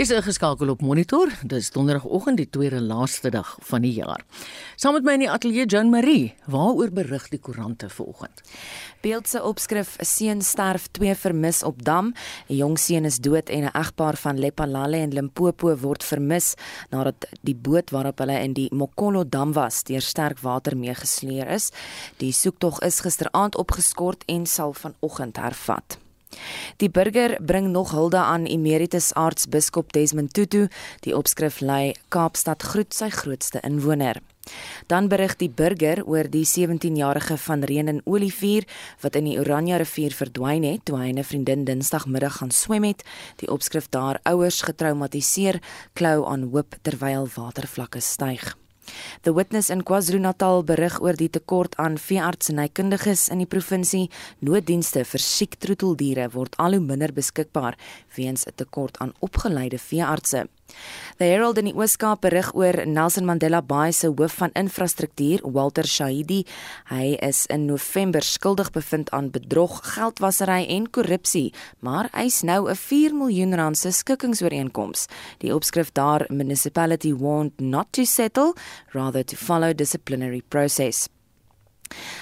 Dis ingeskakel op Monitor. Dis donderdagoggend die tweede laaste dag van die jaar. Saam met my in die ateljee Jean Marie, waaroor berig die koerante vanoggend? Beeldse opskrif: 'n Seun sterf, twee vermis op dam. 'n Jong seun is dood en 'n egpaar van Lepalale en Limpopo word vermis nadat die boot waarop hulle in die Mokolo dam was, deur sterk water meegesleer is. Die soektog is gisteraand opgeskort en sal vanoggend hervat. Die burger bring nog hulde aan emeritus aartsbiskop Desmond Tutu. Die opskrif lui Kaapstad groet sy grootste inwoner. Dan berig die burger oor die 17-jarige van Renen Olivier wat in die Oranje rivier verdwyn het toe hy 'n vriendin Dinsdagmiddag gaan swem het. Die opskrif daar ouers getraumatiseer klou aan hoop terwyl watervlakke styg. The Witness in KwaZulu-Natal berig oor die tekort aan veeartsenykundiges in die provinsie. Nooddienste vir siek troeteldiere word al hoe minder beskikbaar weens 'n tekort aan opgeleide veeartse. The Herald in die Ooskaap berig oor Nelson Mandela Bay se hoof van infrastruktuur, Walter Shahidi. Hy is in November skuldig bevind aan bedrog, geldwasery en korrupsie, maar eis nou 'n 4 miljoen rand se skikkingsooreenkoms. Die opskrif daar municipality warned not to settle, rather to follow disciplinary process.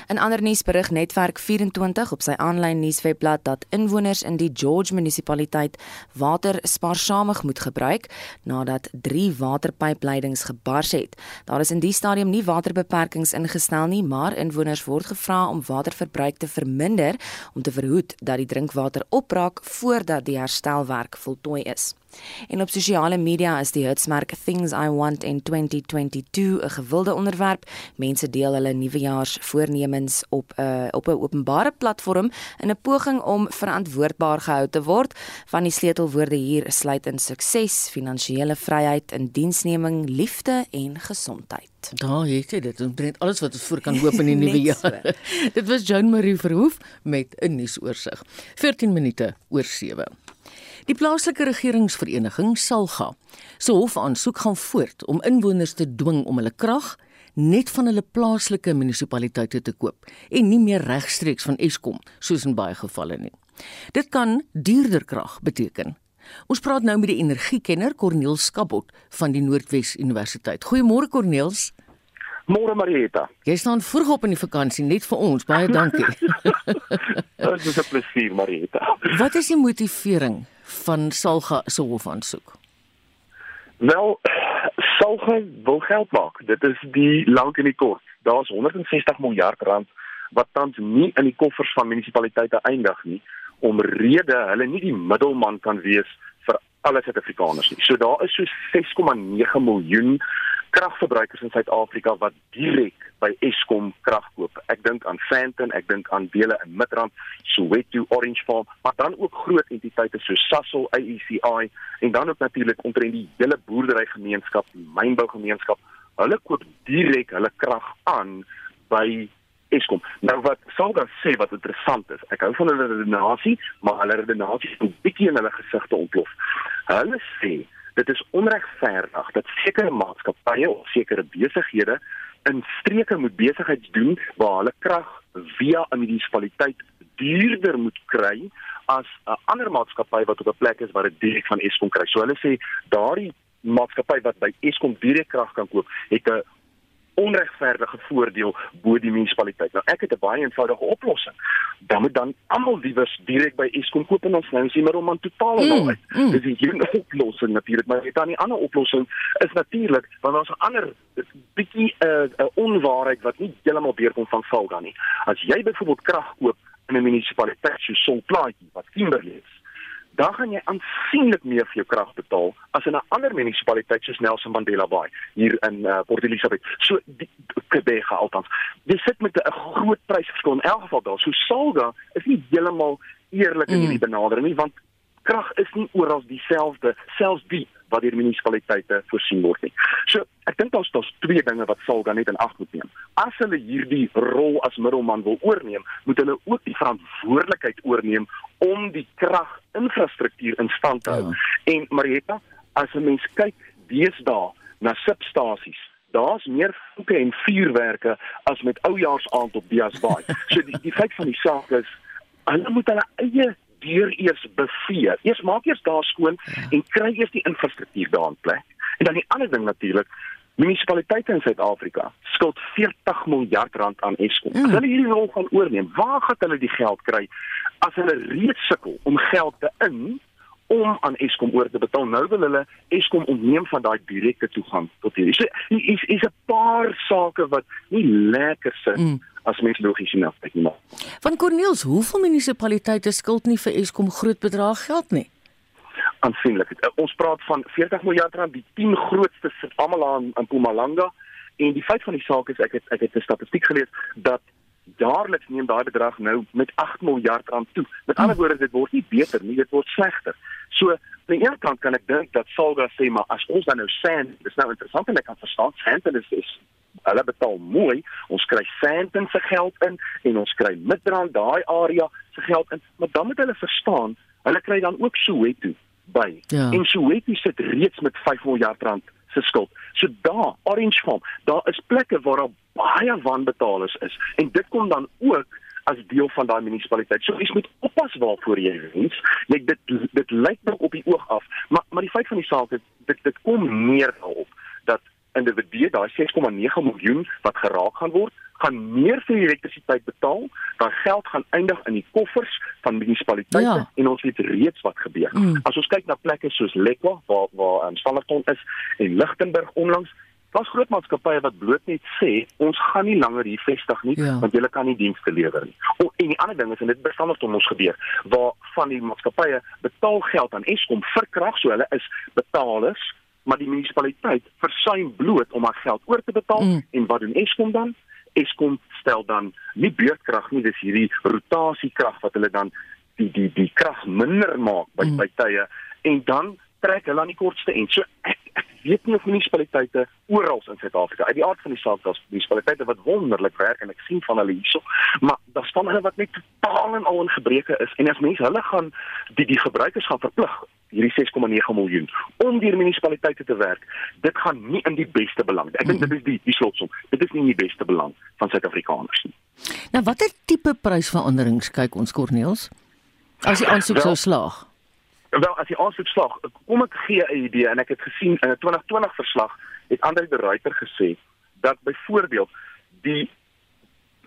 'n Ander nuusberig Netwerk 24 op sy aanlyn nuuswebblad dat inwoners in die George munisipaliteit water spaarsamig moet gebruik nadat 3 waterpypleidings gebars het. Daar is in die stadium nie waterbeperkings ingestel nie, maar inwoners word gevra om waterverbruik te verminder om te verhoed dat die drinkwater opbraak voordat die herstelwerk voltooi is. En op sosiale media is die hitsmerk Things I Want in 2022 'n gewilde onderwerp. Mense deel hulle nuwejaarsvoornemens op 'n uh, op 'n openbare platform in 'n poging om verantwoordbaar gehou te word. Van die sleutelwoorde hier sluit in sukses, finansiële vryheid, indiensneming, liefde en gesondheid. Daar het jy dit. Ons bring alles wat ons voor kan hoop in die nuwe jaar. dit was Joan Marie Verhoef met 'n nuusoorseig. 14 minute oor 7. Die plaaslike regeringsvereniging Salga se hofaansoek gaan voort om inwoners te dwing om hulle krag net van hulle plaaslike munisipaliteite te koop en nie meer regstreeks van Eskom soos in baie gevalle nie. Dit kan duurder krag beteken. Ons praat nou met die energiekenner Corneel Skabot van die Noordwes Universiteit. Goeiemôre Corneels. Môre Marieta. Jy staan vroeg op in die vakansie net vir ons. Baie dankie. Dit is 'n plesier Marieta. Wat is die motivering van Salga se hofaansoek? Wel, Salga wil geld maak. Dit is die lank en die kort. Daar's 160 miljard rand wat tans nie in die koffers van munisipaliteite eindig nie omrede hulle nie die middelman kan wees vir alle Suid-Afrikaners nie. So daar is so 6,9 miljoen kragverbruikers in Suid-Afrika wat direk by Eskom krag koop. Ek dink aan Sandton, ek dink aan dele in Midrand, Soweto, Orange Farm, maar dan ook groot entiteite so Sasol, AECI en dan ook natuurlik omtrent die hele boerderygemeenskap, die mynbougemeenskap. Hulle koop direk hulle krag aan by Eskom. Nou wat sal dan sê wat interessant is. Ek hou van hulle redenasie, maar hulle redenasie is 'n bietjie in hulle gesigte ontplof. Hulle sê dit is onregverdig dat sekere maatskappye of sekere besighede in streke moet besigheids doen waar hulle krag via 'n munisipaliteit duurder moet kry as 'n ander maatskappy wat op 'n plek is waar dit direk van Eskom kry. So hulle sê daardie maatskappy wat by Eskom direk krag kan koop, het 'n onregverdige voordeel bo die munisipaliteit. Nou ek het 'n baie eenvoudige oplossing. Dan moet dan almal liewers direk by Eskom koop en ons nou sien maar om aan totale mm, nou uit. Mm. Dis 'n hele oplossing natuurlik, maar dit dan 'n ander oplossing is natuurlik want daar's 'n ander bietjie 'n uh, 'n onwaarheid wat nie heeltemal deurkom van Valga nie. As jy byvoorbeeld krag koop in 'n munisipaliteit so Sonplaatjie wat Kimberley is, dan gaan jy aansienlik meer vir jou krag betaal as in 'n ander munisipaliteit soos Nelson Mandela Bay hier in uh, Port Elizabeth. So Quebec altans. Dis sit met 'n groot prysverskil in elk geval daar. So Salga is nie heeltemal eerlik in hierdie mm. benadering nie want krag is nie oral dieselfde selfs die wat deur munisipaliteite voorsien word nie. So ek dink daar's daar's twee dinge wat Salga net in ag moet neem. As hulle hierdie rol as middelman wil oorneem, moet hulle ook die verantwoordelikheid oorneem om die kraginfrastruktuur in stand te hou. Ja. En Marietta, as 'n mens kyk deesdae na substasies Daar's meer vonke en vuurwerke as met oujaarsaand op Diasbaai. So die die feit van die saak is hulle moet hulle eie deur eers bevee. Eers maak eers daar skoon ja. en kry eers die infrastruktuur daar in plek. En dan die ander ding natuurlik, munisipaliteite in Suid-Afrika skuld 40 miljard rand aan Eskom. Mm. As hulle hierdie rol gaan oorneem, waar gaan hulle die geld kry as hulle reeds sukkel om geld te in om aan Eskom oor te betaal. Nou wil hulle Eskom ontneem van daai direkte toegang tot hierdie. So is is 'n paar sake wat nie lekker sit mm. As mens logies sien afkyk nie. Van Corneels, hoeveel munisipaliteite skuld nie vir Eskom groot bedrag geld nie? Aansienlik. Ons praat van 40 miljard rand, die 10 grootste sit almal aan in Mpumalanga en die feit van die saak is ek het ek het 'n statistiek gelees dat jaarliks neem daai bedrag nou met 8 miljard rand toe. Met ander woorde, dit word nie beter nie, dit word slegter. So, aan die een kant kan ek dink dat Salga sê maar as ons dan nou sand, dis nou interessant en ek kan verstaan sand is is hulle betaal mooi. Ons kry sand in se geld in en ons kry Midrand daai area se geld in, maar dan moet hulle verstaan, hulle kry dan ook Soweto by. Ja. En Soweto sit reeds met 5 miljard rand se skuld. So daar, Orange Farm, daar is plekke waar daar baie wanbetalers is en dit kom dan ook as deel van daai munisipaliteit. So jy moet oppas waarvoor jy wens. Net dit dit lyk nou op die oog af, maar maar die feit van die saak is dit dit kom neer daarop dat individue daai 6,9 miljoen wat geraak gaan word, gaan meer vir elektrisiteit betaal. Daai geld gaan eindig in die koffers van munisipaliteite ja. en ons weet reeds wat gebeur. Mm. As ons kyk na plekke soos Lekwa waar waar um, Standerton is en Lichtenburg onlangs Daar's groot maatskappye wat bloot net sê ons gaan nie langer hier vestig nie ja. want julle kan nie dienste lewer nie. O, en die ander ding is en dit bestaan tot ons gebeur waar van die maatskappye betaal geld aan Eskom vir krag so hulle is betalers maar die munisipaliteit versuim bloot om haar geld oor te betaal mm. en wat doen Eskom dan? Eskom stel dan nie beurtkrag nie, dis hierdie rotasiekrag wat hulle dan die die die krag minder maak by mm. by tye en dan trek hulle aan die kortste end. So ek, ek weet nie of munisipaliteite oral in Suid-Afrika uit die aard van die saak daar's munisipaliteite wat wonderlik werk en ek sien van hulle hierso, maar daar staan hulle wat net totaal en al in gebreke is en as mense hulle gaan die die gebruikers gaan verplig hierdie 6,9 miljoen om deur munisipaliteite te werk, dit gaan nie in die beste belang. Ek dink dit is die die slotsom. Dit is nie in die beste belang van Suid-Afrikaners nie. Nou watter tipe prysveranderings kyk ons Corneels? As die aansoek sou slaag. Wel, as jy aansoek slag, kom ek gee 'n idee en ek het gesien in 'n 2020 verslag het Andre de Ruyter gesê dat byvoorbeeld die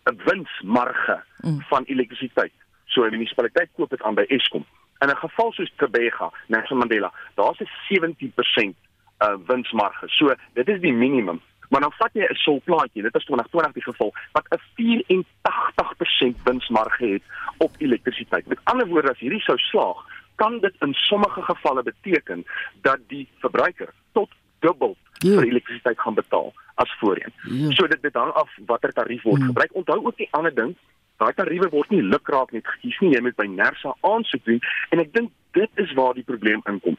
winsmarge mm. van elektrisiteit, so 'n munisipaliteit koop dit aan by Eskom. In 'n geval soos Tebega, Nelson Mandela, daar's 'n 70% uh, winsmarge. So dit is die minimum. Maar dan vat jy 'n solplaatjie, dit is 2020 die geval, wat 'n 84% winsmarge het op elektrisiteit. Met ander woorde, as hierdie sou slaag, kan dit in sommige gevalle beteken dat die verbruiker tot dubbel ja. vir elektrisiteit gaan betaal as voorheen. Ja. So dit dit hang af watter tarief word ja. gebruik. Onthou ook die ander ding, daai tariewe word nie lukraak net gekies nie, jy moet by Nersa aansoek doen en ek dink dit is waar die probleem inkom.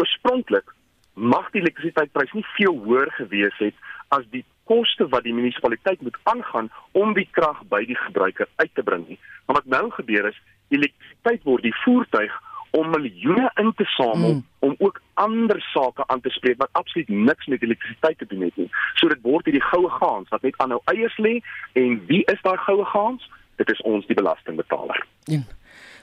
Oorspronklik mag die elektrisiteitprys nie veel hoër gewees het as die koste wat die munisipaliteit moet aangaan om die krag by die gebruiker uit te bring nie. Maar wat nou gebeur is, elektrisiteit word die voertuig om miljoene in te samel mm. om ook ander sake aan te spreek wat absoluut niks met elektrisiteit te doen het nie. So dit word hierdie goue gaans wat net aan nou eiers lê en wie is daai goue gaans? Dit is ons die belastingbetaler. Ja.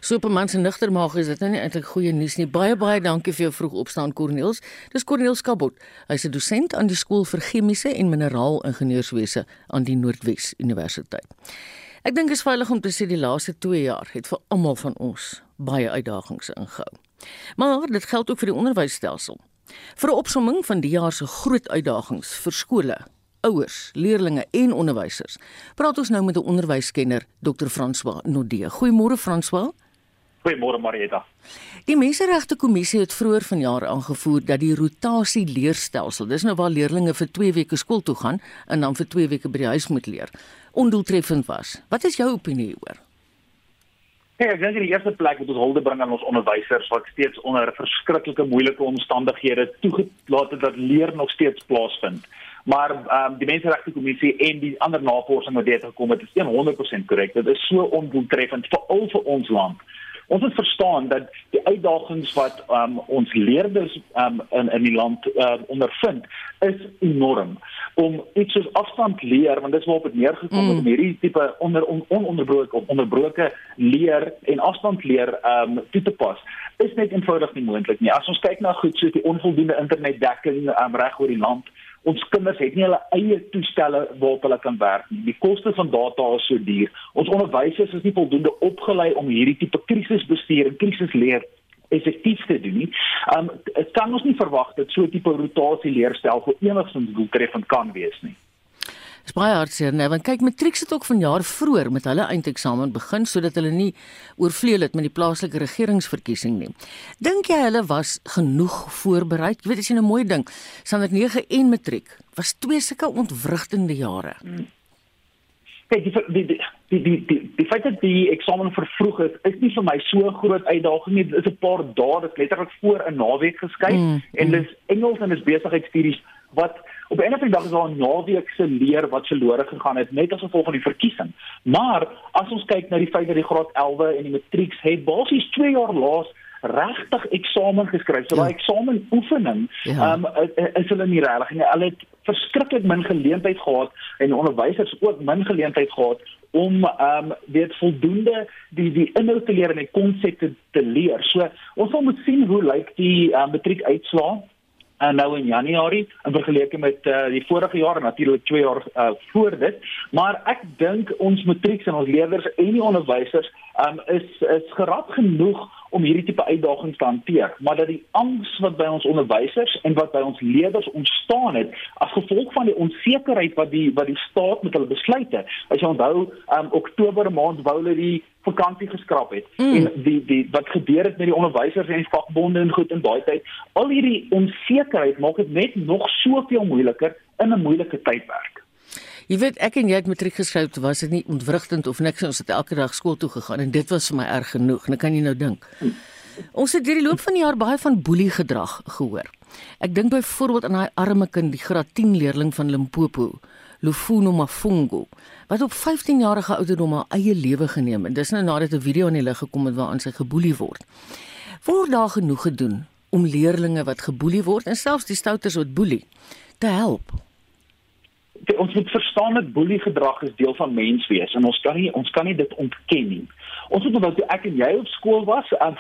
Superman se nigtermaag is dit nou nie eintlik goeie nuus nie. Baie baie dankie vir jou vroeg opstaan Corneels. Dis Corneels Kabot. Hy's 'n dosent aan die skool vir chemiese en mineraal ingenieurswese aan die Noordwes Universiteit. Ek dink is veilig om te sê die laaste 2 jaar het vir almal van ons baie uitdagings ingehou. Maar dit geld ook vir die onderwysstelsel. Vir 'n opsomming van die jaar se groot uitdagings vir skole, ouers, leerders en onderwysers, praat ons nou met 'n onderwyskenner, Dr. François Nodee. Goeiemôre François. Goeiemôre Marieta. Die Menseregte Kommissie het vroeër vanjaar aangevoer dat die rotasie leerstelsel, dis nou waar leerders vir 2 weke skool toe gaan en dan vir 2 weke by die huis moet leer, ondoeltreffend was. Wat is jou opinie hieroor? Hey, ek dink in die eerste plek moet ons hulde bring aan ons onderwysers wat steeds onder verskriklike moeilike omstandighede toegelaat het dat leer nog steeds plaasvind. Maar um, die Menseregte Kommissie en die ander navorsing wat dit gekom het, is 100% korrek. Dit is so ondoeltreffend vir al vir ons land Ons moet verstaan dat die uitdagings wat um, ons leerders um, in in die land um, ondervind is enorm om iets soos afstand leer want dit is waarop dit neergekom het mm. om hierdie tipe onder on, ononderbroke of onderbroke leer en afstand leer um toe te pas is net eenvoudig nie moontlik nie. As ons kyk na goed soos die onvoldoende internetdekking um, reg oor die land, ons kinders het nie hulle eie toestelle waarop hulle kan werk nie. Die koste van data is so duur. Ons onderwysers is nie voldoende opgelei om hierdie tipe krisisbestuur en krisisleer effektief te doen nie. Um kan ons nie verwag dat so 'n tipe rotasie leerstelsel vir enigsins doeltreffend kan wees nie. Dis baie hartseer, nee, want kyk matriek het ook vanjaar vroeër met hulle eindeksamen begin sodat hulle nie oorvleuel het met die plaaslike regeringsverkiesing nie. Dink jy hulle was genoeg voorberei? Jy weet as jy 'n mooi ding, Sander 9 en matriek was twee sulke ontwrigtende jare. Hmm. Kyk, die die die die die die, feit dat die eksamen vervroeg is, is nie vir my so 'n groot uitdaging nie. Dit is 'n paar dae, dit letterlik voor 'n naweek geskei mm, en mm. dis Engels en dis besigheidstudies wat op 'n enige dag is daar 'n naweek se leer wat verlore gegaan het net as gevolg van die verkiesing. Maar as ons kyk na die feit dat die graad 11 en die matrieks het basies 2 jaar laas regtig eksamen geskryf. So ja. daai eksamen oefening, ehm ja. um, is hulle nie regtig nie. Hulle het verskriklik min geleentheid gehad en onderwysers ook min geleentheid gehad om ehm um, weet voldoende die die inhoud te leer en die konsepte te leer. So ons moet sien hoe lyk die um, matriek uitslae uh, nou in Januarie in vergelyking met uh, die vorige jaar natuurlik 2 jaar uh, voor dit. Maar ek dink ons matrieks en ons leerders en die onderwysers um, is is gerad genoeg om hierdie tipe uitdagings te hanteer, maar dat die angs wat by ons onderwysers en wat by ons leerders ontstaan het as gevolg van die onsekerheid wat die wat die staat met hulle besluite. As jy onthou, um Oktober maand wou hulle die vakansie geskraap het mm. en die die wat gebeur het met die onderwysers en vakbonde en goed in daai tyd, al hierdie onsekerheid maak dit net nog soveel moeiliker in 'n moeilike tydperk. Jy weet ek en jy het matriek geskryf, was dit nie ontwrigtend of niks, ons het elke dag skool toe gegaan en dit was vir my erg genoeg. Nou kan jy nou dink. Ons het deur die loop van die jaar baie van boelie gedrag gehoor. Ek dink byvoorbeeld aan daai arme kind, die graad 10 leerling van Limpopo, Lufuno Mafungo, wat op 15 jarige ouderdom haar eie lewe geneem het. Dis nou nadat 'n video aan die lig gekom het waaraan sy geboelie word. Word daar genoeg gedoen om leerlinge wat geboelie word en selfs die stouters wat boelie te help? ons moet verstaan dat boelie gedrag is deel van menswees en ons kan nie ons kan nie dit ontken nie. Ons moet onthou ek en jy op skool was uh,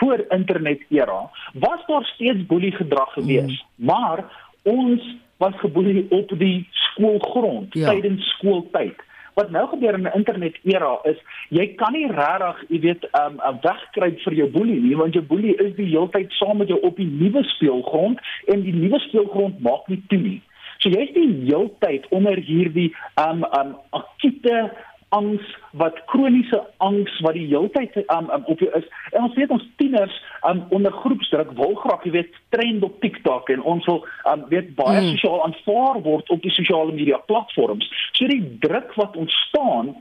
voor internet era, was daar steeds boelie gedrag gewees, mm. maar ons was geboelie op die skoolgrond ja. tydens skooltyd. Wat nou gebeur in 'n internet era is jy kan nie regtig, jy weet, um, 'n um, wegkruip vir jou boelie nie want jou boelie is die hele tyd saam met jou op die nuwe speelgrond en die nuwe speelgrond maak nie toe nie. So jy's die heeltyd onder hierdie um um akute angs wat kroniese angs wat die heeltyd um, um op jou is. En ons weet ons tieners um onder groepsdruk wil graag jy weet trend op TikTok en ons wil um weet baie mm. sosiaal aanvaar word op die sosiale media platforms. So die druk wat ontstaan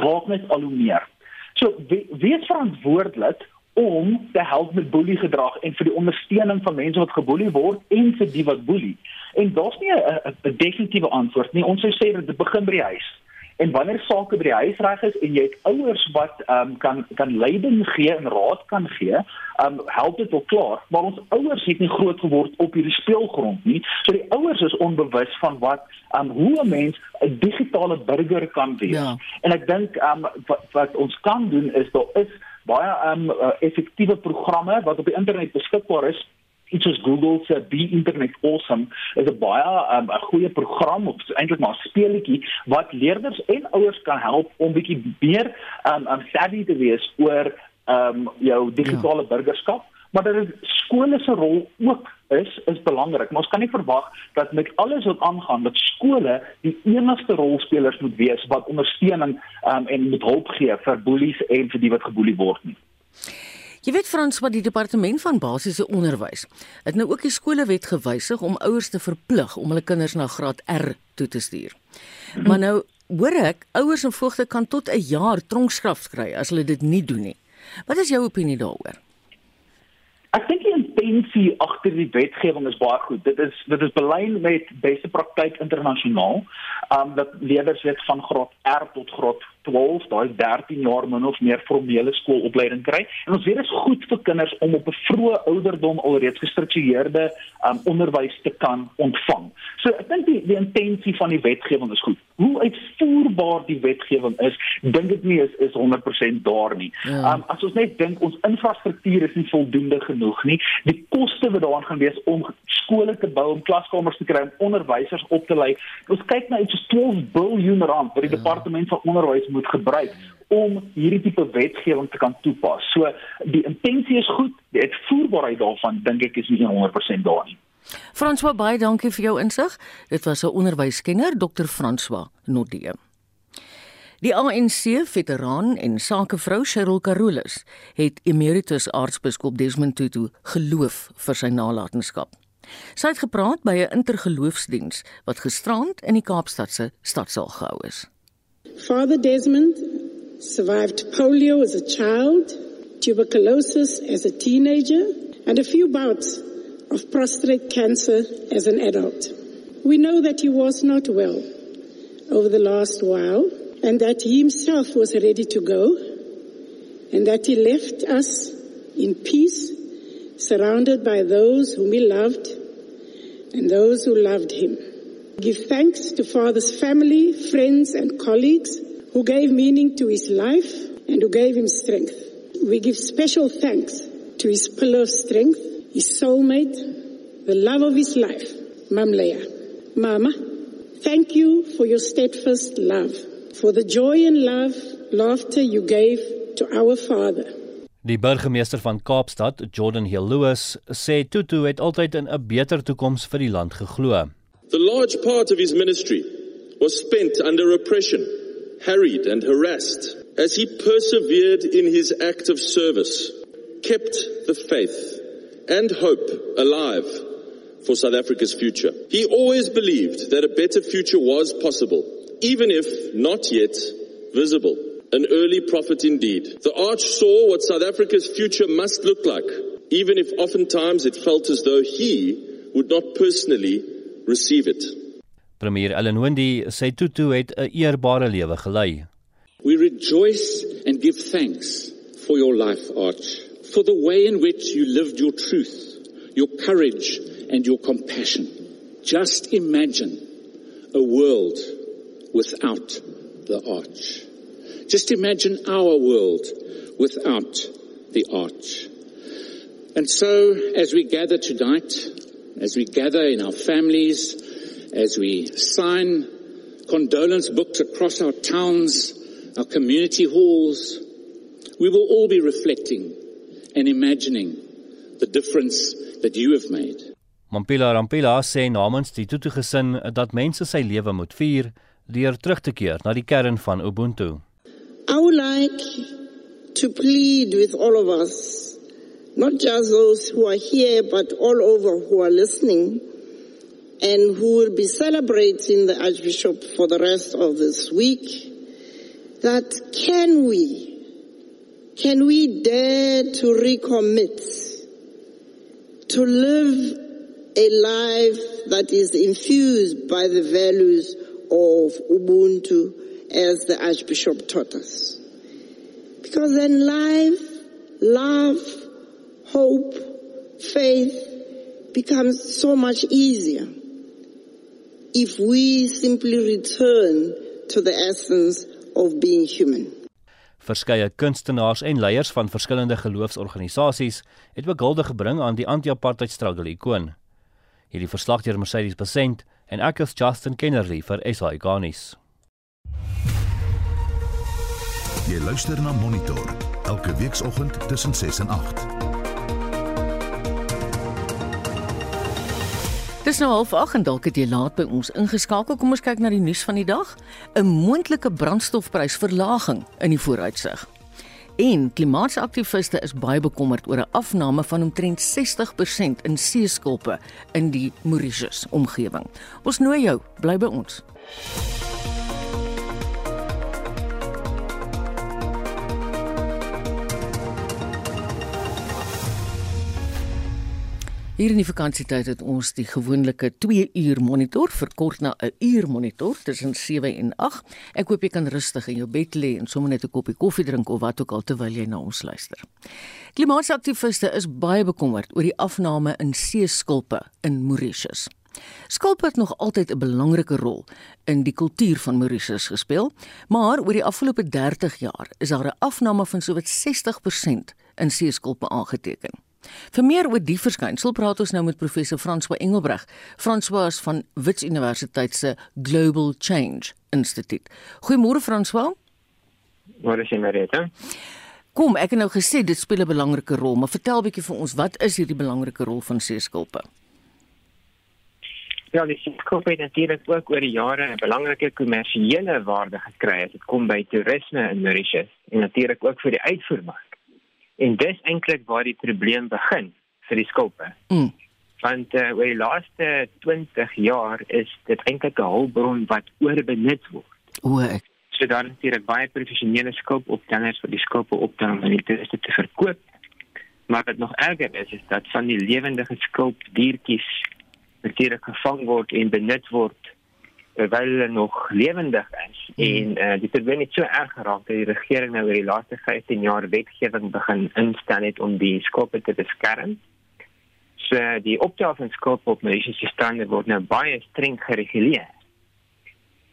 raak net al hoe meer. So wie, wie is verantwoordelik om te help met boelie gedrag en vir die ondersteuning van mense wat geboelie word en vir die wat boelie. En daar's nie 'n definitiewe antwoord nie. Ons sou sê dit begin by die huis. En wanneer sake by die huis reg is en jy het ouers wat ehm um, kan kan leiding gee en raad kan gee, ehm um, help dit ook klaar. Maar ons ouers het nie groot geword op hierdie speelgrond nie. So die ouers is onbewus van wat ehm um, hoe 'n mens 'n digitale burger kan wees. Ja. En ek dink ehm um, wat, wat ons kan doen is daar is baie um effektiewe programme wat op die internet beskikbaar is iets soos Google se Be Internet Awesome is 'n baie um, 'n goeie program of eintlik maar speletjie wat leerders en ouers kan help om bietjie meer um, um savvy te wees oor um jou digitale ja. burgerskap maar dat dit skole se rol ook is is belangrik. Maar ons kan nie verwag dat met alles wat aangaan dat skole die enigste rolspelers moet wees wat ondersteuning um, en met hulp gee vir boelies en vir die wat geboelie word nie. Jy weet Frans wat die departement van basiese onderwys het nou ook die skolewet gewysig om ouers te verplig om hulle kinders na graad R toe te stuur. Maar nou hoor ek ouers en voogte kan tot 'n jaar tronkstraf kry as hulle dit nie doen nie. Wat is jou opinie daaroor? Ek dink die intensie agter die wetgewing is baie goed. Dit is dit is belyn met beste praktyk internasionaal. Um dat leerders weet van graad R tot graad 12, daai 13 jaar min of meer formele skoolopleiding kry. En ons weet dit is goed vir kinders om op 'n vroeë ouderdom alreeds gestruktureerde um, onderwys te kan ontvang. So ek dink die die intensie van die wetgewing is goed. Hoe uitvoerbaar die wetgewing is, dink ek nie is is 100% daar nie. Ja. Um, as ons net dink ons infrastruktuur is nie voldoende genoeg nie. Die koste wat daaraan gaan wees om skole te bou, om klaskamers te kry, om onderwysers op te lei. Ons kyk na iets soos 12 miljard rand wat die ja. departement van onderwys moet gebruik om hierdie tipe wetgewing te kan toepas. So die intensie is goed, die uitvoerbaarheid daarvan dink ek is nie 100% daar nie. François baie dankie vir jou insig. Dit was 'n onderwyskenner, Dr. François Nodie. Die ANC veteraan en sakevrou Cheryl Carolus het emeritus aartsbiskop Desmond Tutu geloof vir sy nalatenskap. Sy het gepraat by 'n intergeloofsdiens wat gisterand in die Kaapstad se stadsaal gehou is. Father Desmond survived polio as a child, tuberculosis as a teenager, and a few bouts of prostate cancer as an adult. We know that he was not well over the last while and that he himself was ready to go and that he left us in peace surrounded by those whom he loved and those who loved him. Give thanks to Father's family, friends, and colleagues who gave meaning to his life and who gave him strength. We give special thanks to his pillar of strength, his soulmate, the love of his life, Mam Leah. Mama, thank you for your steadfast love, for the joy and love, laughter you gave to our Father. Die burgemeester van Kaapstad, Jordan Hill Lewis, sê Tutu het altyd in 'n beter toekoms vir die land geglo. The large part of his ministry was spent under oppression, harried and harassed as he persevered in his act of service, kept the faith and hope alive for South Africa's future. He always believed that a better future was possible, even if not yet visible an early prophet indeed. The arch saw what South Africa's future must look like, even if oftentimes it felt as though he would not personally receive it. Premier Ellen Wendy sê Tutu het 'n eerbare lewe gelei. We rejoice and give thanks for your life, Arch, for the way in which you lived your truth, your courage and your compassion. Just imagine a world without the Arch. Just imagine our world without the arch. And so, as we gather tonight, as we gather in our families, as we sign condolence books across our towns, our community halls, we will all be reflecting and imagining the difference that you have made. Mampila Rampila sê namens die Tutu gesin dat mense sy lewe moet vier deur terug te keer na die kern van Ubuntu. I would like to plead with all of us, not just those who are here, but all over who are listening and who will be celebrating the Archbishop for the rest of this week, that can we, can we dare to recommit to live a life that is infused by the values of Ubuntu as the Archbishop taught us. Because then life, love, hope, faith becomes so much easier if we simply return to the essence of being human. Verskeie kunstenaars en leiers van verskillende geloofsorganisasies het ook hulde gebring aan die anti-apartheid struggle ikoon. Hierdie verslag deur Mercedes Besent en ek is Justin Kennerly vir SI Garnis. Jy luister na Monitor elke weekoggend tussen 6 en 8. Dis nou half 8 en dalk het jy laat by ons ingeskakel. Kom ons kyk na die nuus van die dag. 'n Moontlike brandstofprysverlaging in die vooruitsig. En klimaataktiviste is baie bekommerd oor 'n afname van omtrent 60% in seeskulpe in die Mauritius omgewing. Ons nooi jou, bly by ons. Hier in die vakansietyd het ons die gewone 2 uur monitor verkort na 'n uur monitor tussen 7 en 8. Ek hoop jy kan rustig in jou bed lê en sommer net 'n koppie koffie drink of wat ook al terwyl jy na ons luister. Klimaataktiviste is baie bekommerd oor die afname in seeskulpe in Mauritius. Skulpe het nog altyd 'n belangrike rol in die kultuur van Mauritius gespeel, maar oor die afgelope 30 jaar is daar 'n afname van sowat 60% in seeskulpe aangeteken. Vir meer oor die verskynsel praat ons nou met professor François Engelbreg. François is van Wits Universiteit se Global Change Instituut. Goeiemôre François. Môre sien maar dit. Kom, ek het nou gesê dit speel 'n belangrike rol, maar vertel bietjie vir ons, wat is hierdie belangrike rol van seeskulpe? Ja, die seeskulpe het natuurlik ook oor die jare 'n belangrike kommersiële waarde gekry as dit kom by toerisme in Mauritius en natuurlik ook vir die uitvoermark. En dis eintlik waar die probleem begin vir die skulpe. Mm. Want uh, oor die laaste 20 jaar is dit eintlik 'n hulpbron wat oorbenut word. O, ek So dan natuurlik baie professionele skulpoptellers vir die skulpe optel om die toeriste te verkoop. Maar wat nog erger is is dat van die lewendige skulpdiertjies natuurlik gevang word en benut word terwyl hulle nog lewendig is. En uh, dit het baie net so erg geraak dat die regering nou oor die laaste 15 jaar wetgewing begin instel het om die skulpe te beskerm. So die optel van skulpe op Mauritius strande word nou baie streng gereguleer.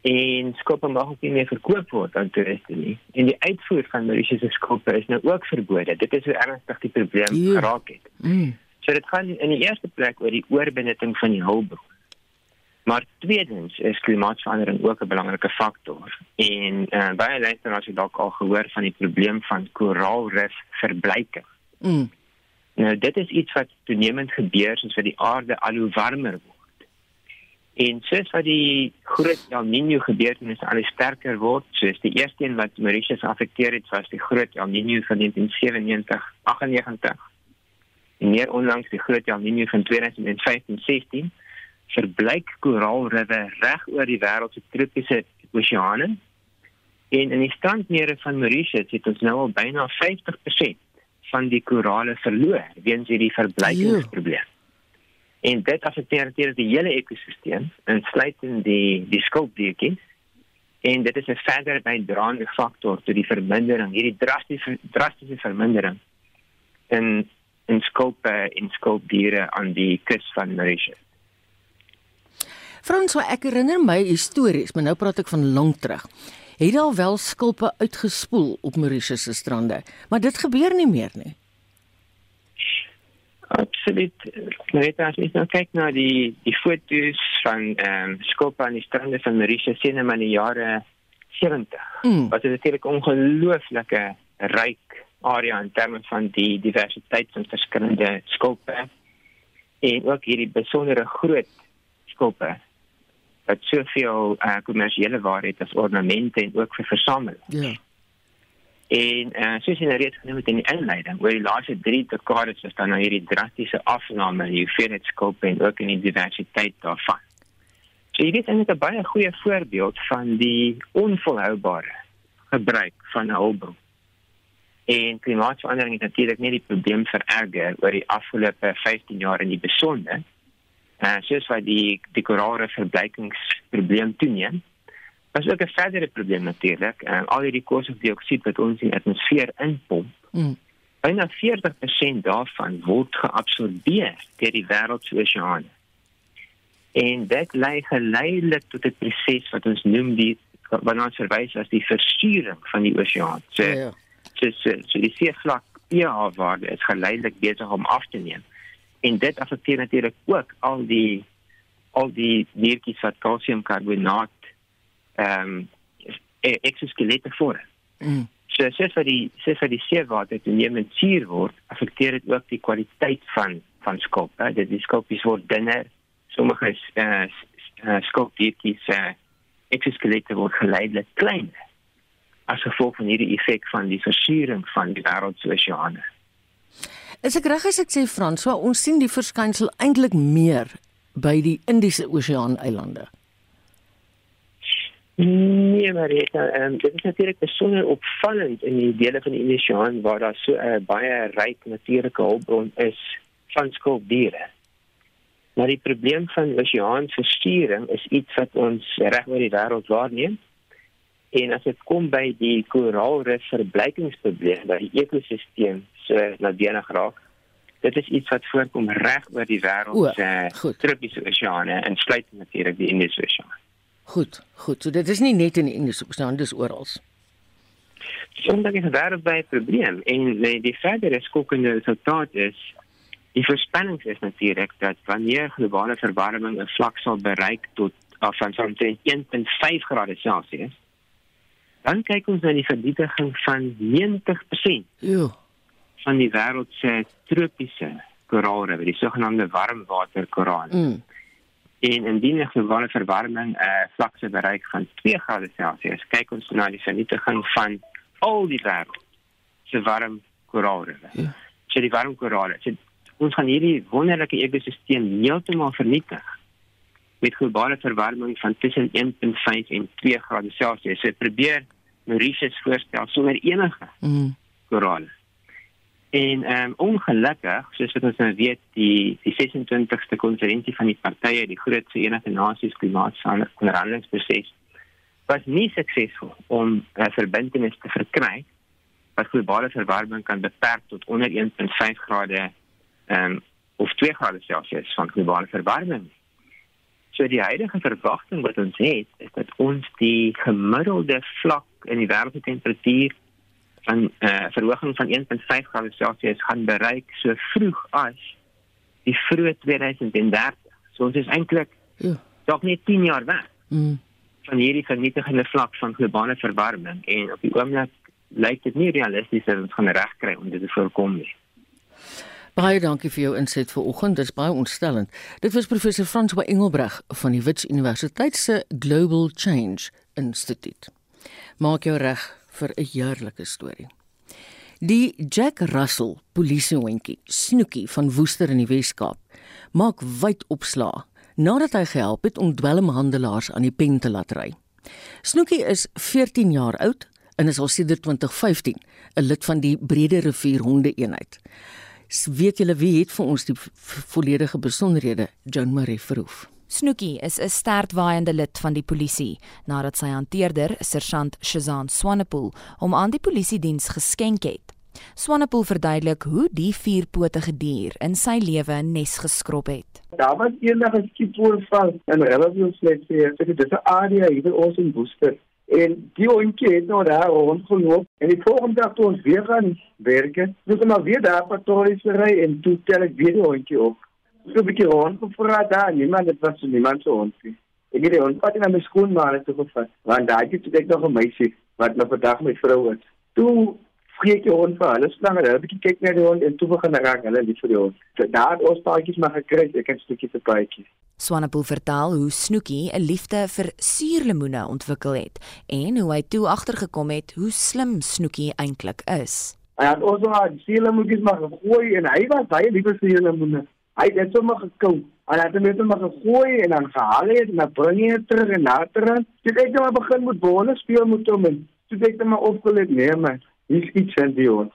En skulpe mag ook nie meer verkoop word aan toeriste nie. En die uitvoer van Mauritius skulpe is nou ook verbode. Dit is hoe ernstig die probleem yeah. geraak het. Mm. So dit gaan in die eerste plek oor die oorbenutting van die hulpbron. Maar tweedens is klimaatsverandering ook 'n belangrike faktor. En uh, baie luisteraars het dalk al gehoor van die probleem van koraalrif verbleiking. Mm. Nou dit is iets wat toenemend gebeur soos wat die aarde al hoe warmer word. En soos wat die groot El Niño gebeurtenisse al sterker word, soos die eerste een wat Mauritius afekteer het, was die groot El Niño van 1997-98. En meer onlangs die groot El Niño van 2015-16 verbleik koraalriwe reg oor die wêreld se tropiese oseane. En in die strandmere van Mauritius het ons nou al byna 50% van die korale verloor weens hierdie verbleikingsprobleem. En dit affekteer natuurlik die hele ekosisteem, insluitend die die skulpdiertjies. En dit is 'n verdere bydraende faktor tot die vermindering, hierdie drastiese drastiese vermindering in in skulpe en skulpdiere aan die kus van Mauritius. Frans, ek herinner my histories, maar nou praat ek van lank terug. Het daar wel skulpe uitgespoel op Mauritius se strande, maar dit gebeur nie meer nie. Absoluut. Net as jy nou kyk na die die foto's van ehm um, skulpe aan die strande van Mauritius sien in die jare 70. Mm. Wat is natuurlik ongelooflike ryk area in terme van die diversiteit van verskillende skulpe en ook hierdie besondere groot skulpe wat soveel uh, kommersiële waarde het as ornamente en ook vir versameling. Ja. En uh, soos jy nou reeds genoem het in die inleiding, oor die laaste 3 dekades is daar nou hierdie drastiese afname in die hoeveelheid skulpe en ook in die diversiteit daarvan. So hier is eintlik 'n baie goeie voorbeeld van die onvolhoubare gebruik van hulpbron. En klimaatsverandering het natuurlik nie die probleem vererger oor die afgelope 15 jaar in die besonder uh, soos wat die die korale verbleikingsprobleem toeneem. Is ook 'n verdere probleem natuurlik. Uh, al hierdie koolstofdioksied wat ons in die atmosfeer inpomp, Mm. byna 40% daarvan word geabsorbeer deur die wêreld se oseane. En dit lei geleidelik tot 'n proses wat ons noem die wat ons verwys as die versuuring van die oseaan. So, Ja, ja. so, so, so die seevlak pH-waarde is geleidelik besig om af te neem en dit affekteer natuurlik ook al die al die diertjies wat kalsiumkarbonaat ehm um, eksoskelette vorm. Mm. So soos wat die soos wat die seewater toenemend suur word, affekteer dit ook die kwaliteit van van skulpe. Dit die skulpies word dunner. Sommige eh uh, skulpdiertjies eh uh, eksoskelette word geleidelik kleiner as gevolg van hierdie effek van die versuuring van die wêreld se oseane. Is ek reg as ek sê Frans, so ons sien die verskynsel eintlik meer by die Indiese Oseaan eilande. Nee, Marita, um, dit is natuurlik besonder opvallend in die dele van die Indische Oseaan waar daar so 'n uh, baie ryk natuurlike hulpbron is van skulpdiere. Maar die probleem van oseaanversturing is iets wat ons reg oor die wêreld waarneem. En as dit kom by die koraalrif verblykingsprobleem, by die ekosisteem se nadeelig raak, dit is iets wat voorkom reg oor die wêreld se tropiese oseane en sluit natuurlik die Indiese Oseaan. Goed, goed. So dit is nie net in die Indiese Oseaan, dis oral. Sommige gevaar by 'n probleem en die, die verdere skokkende resultaat is Die voorspelling is natuurlik dat wanneer globale verwarming 'n vlak sal bereik tot af van omtrent 1.5 grade Celsius, dan kyk ons na die vernietiging van 90% ja. Van die wêreld se tropiese koraalriviere, die sogenaamde warmwaterkorale. Mm. En indien die globale verwarming 'n uh, vlak sal bereik van 2 grade Celsius, kyk ons na die vernietiging van al die wêreld se warm koraalriviere. Ja. So die warm korale, so ons gaan hierdie wonderlike ekosisteem heeltemal vernietig met globale verwarming van tussen 1.5 en 2 grade Celsius. So probeer Mauritius voorstel sonder enige mm. korale. En ehm um, ongelukkig, soos wat ons nou weet, die die 26ste konferensie van die partye, die Groot Verenigde Nasies klimaatonderhandelingsproses was nie suksesvol om 'n verbintenis te verkry wat globale verwarming kan beperk tot onder 1.5 grade ehm um, of 2 grade Celsius van globale verwarming. So die huidige verwagting wat ons het, is dat ons die gemiddelde vlak in die wêreldtemperatuur van 'n uh, verhoging van 1.5 grade Celsius gaan bereik so vroeg as die vroeë 2030. So ons is eintlik ja, dalk net 10 jaar weg. Mm. van hierdie vernietigende vlak van globale verwarming en op die oomblik lyk dit nie realisties dat ons gaan regkry om dit te voorkom nie. Baie dankie vir jou inset vanoggend. Dit is baie ontstellend. Dit was professor François Engelbreg van die Wits Universiteit se Global Change Instituut. Maak jou reg vir 'n heerlike storie. Die Jack Russell polisiehondjie, Snoekie van Woester in die Wes-Kaap, maak wyd opslaa nadat hy gehelp het om dwelmhandelaars aan die pen te laat ry. Snoekie is 14 jaar oud en is al sedert 2015 'n lid van die Brede Rivier Honde eenheid weet julle wie het vir ons die volledige besonderhede Joan Marie Verhoef. Snoekie is 'n stertwaaiende lid van die polisie nadat sy hanteerder, sergeant Shazan Swanepoel, hom aan die polisie diens geskenk het. Swanepoel verduidelik hoe die vierpotige dier in sy lewe nes geskrob het. Daar was eendag 'n skiepoorval in Relatief Slegs, dit is 'n area hier ons in Woester En die hondjie het nou daar rondgeloop en die volgende dag toe ons weer gaan werk, het ons maar weer daar patrollies gery en toe tel ek weer die hondjie op. So 'n bietjie rond gevra daar, niemand het was niemand so hondjie. Ek het die hond pat in my skoen maar het gevat. Want daai het ek nog 'n meisie wat nou vandag met vrou is. Toe spreek jy hond vir hulle slang hulle bietjie kyk na die hond en toe begin raak hulle lief vir die hond. So daar ons paadjies maar gekry, ek het 'n stukkie te paadjies. Swanepoel vertel hoe Snoekie 'n liefde vir suurlemoene ontwikkel het en hoe hy toe agtergekom het hoe slim Snoekie eintlik is. Hy het ook al suurlemoetjies maar gegooi en hy was baie lief vir suurlemoene. Hy het sommer gekou. Hy het net maar gegooi en dan gehaal het en dan bring hy dit terug en later. Toe ek net begin met bolle speel met hom en toe ek net maar opgelet nee man hier's iets in die hond.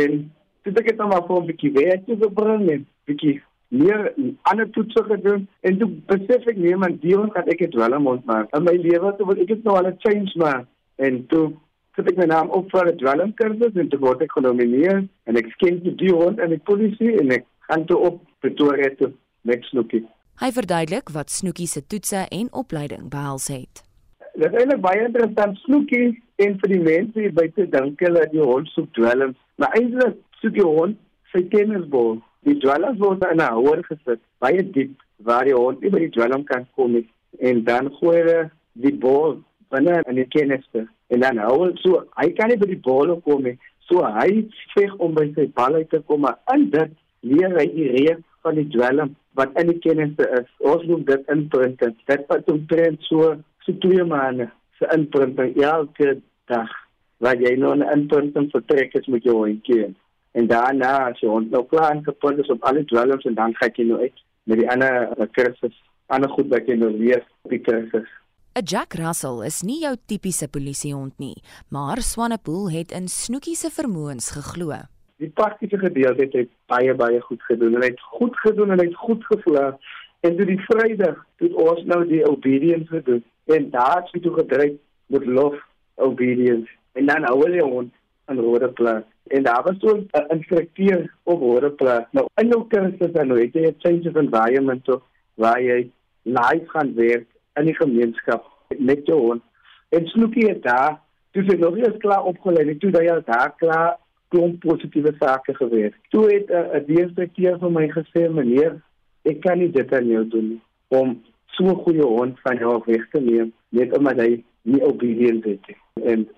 En dit ek het dan maar vir 'n bietjie werk te bring en bietjie meer ander toetse gedoen en toe besef ek nee man die hond kan ek dit wel moet maak. In my lewe toe wil ek dit nou al 'n change maak en toe sit ek my naam op vir 'n dwelmkursus en toe word ek genomineer en ek skien die hond en die polisie en ek gaan toe op Pretoria toe met Snoekie. Hy verduidelik wat Snoekie se toetse en opleiding behels het. Dit is eintlik baie interessant Snoekie en vir die mense hier buite dink hulle dat die hond soek dwelms, maar eintlik soek die hond sy tennisbal. Die dwelms word in 'n houer gesit, baie diep waar die hond nie by die dwelm kan kom nie en dan gooi hy die bal binne in die tennisste en dan hou hy so hy kan nie by die bal kom nie. So hy veg om by sy bal uit te kom, maar in dit leer hy die reëls van die dwelm wat in die tennisste is. Ons noem dit imprinting. Dit wat omtrent so so twee maande se inprinting elke dag wat jy nou 'n inprinting vertrek is met jou hondjie. En daarna as jy hond nou klaar gepunt is op alle dwelms en dan gaan jy nou uit met die ander eh, kursus, ander goed wat jy nou leer op die kursus. 'n Jack Russell is nie jou tipiese polisiehond nie, maar Swanepoel het in Snoekie se vermoëns geglo. Die praktiese gedeelte het baie baie goed gedoen. Hy het goed gedoen en hy het goed gevloei En toe die Vrydag het ons nou die obedience gedoen. En daar het toe gedryf met lof obedience. En dan hou hulle hom aan rode plaas. En daar was so 'n instrukteur op rode plaas. Nou in jou kursus dan nou het jy 'n change of environment of waar jy live gaan werk in die gemeenskap met jou hond. En Snookie het daar toe sy nog nie eens klaar opgelei het, toe daai al daar klaar klomp positiewe sake gewees. Toe het 'n uh, instrukteur vir my gesê, "Meneer, ek kan nie dit aan jou doen om so 'n goeie hond van jou weg te neem net omdat hy nie obedient is nie." En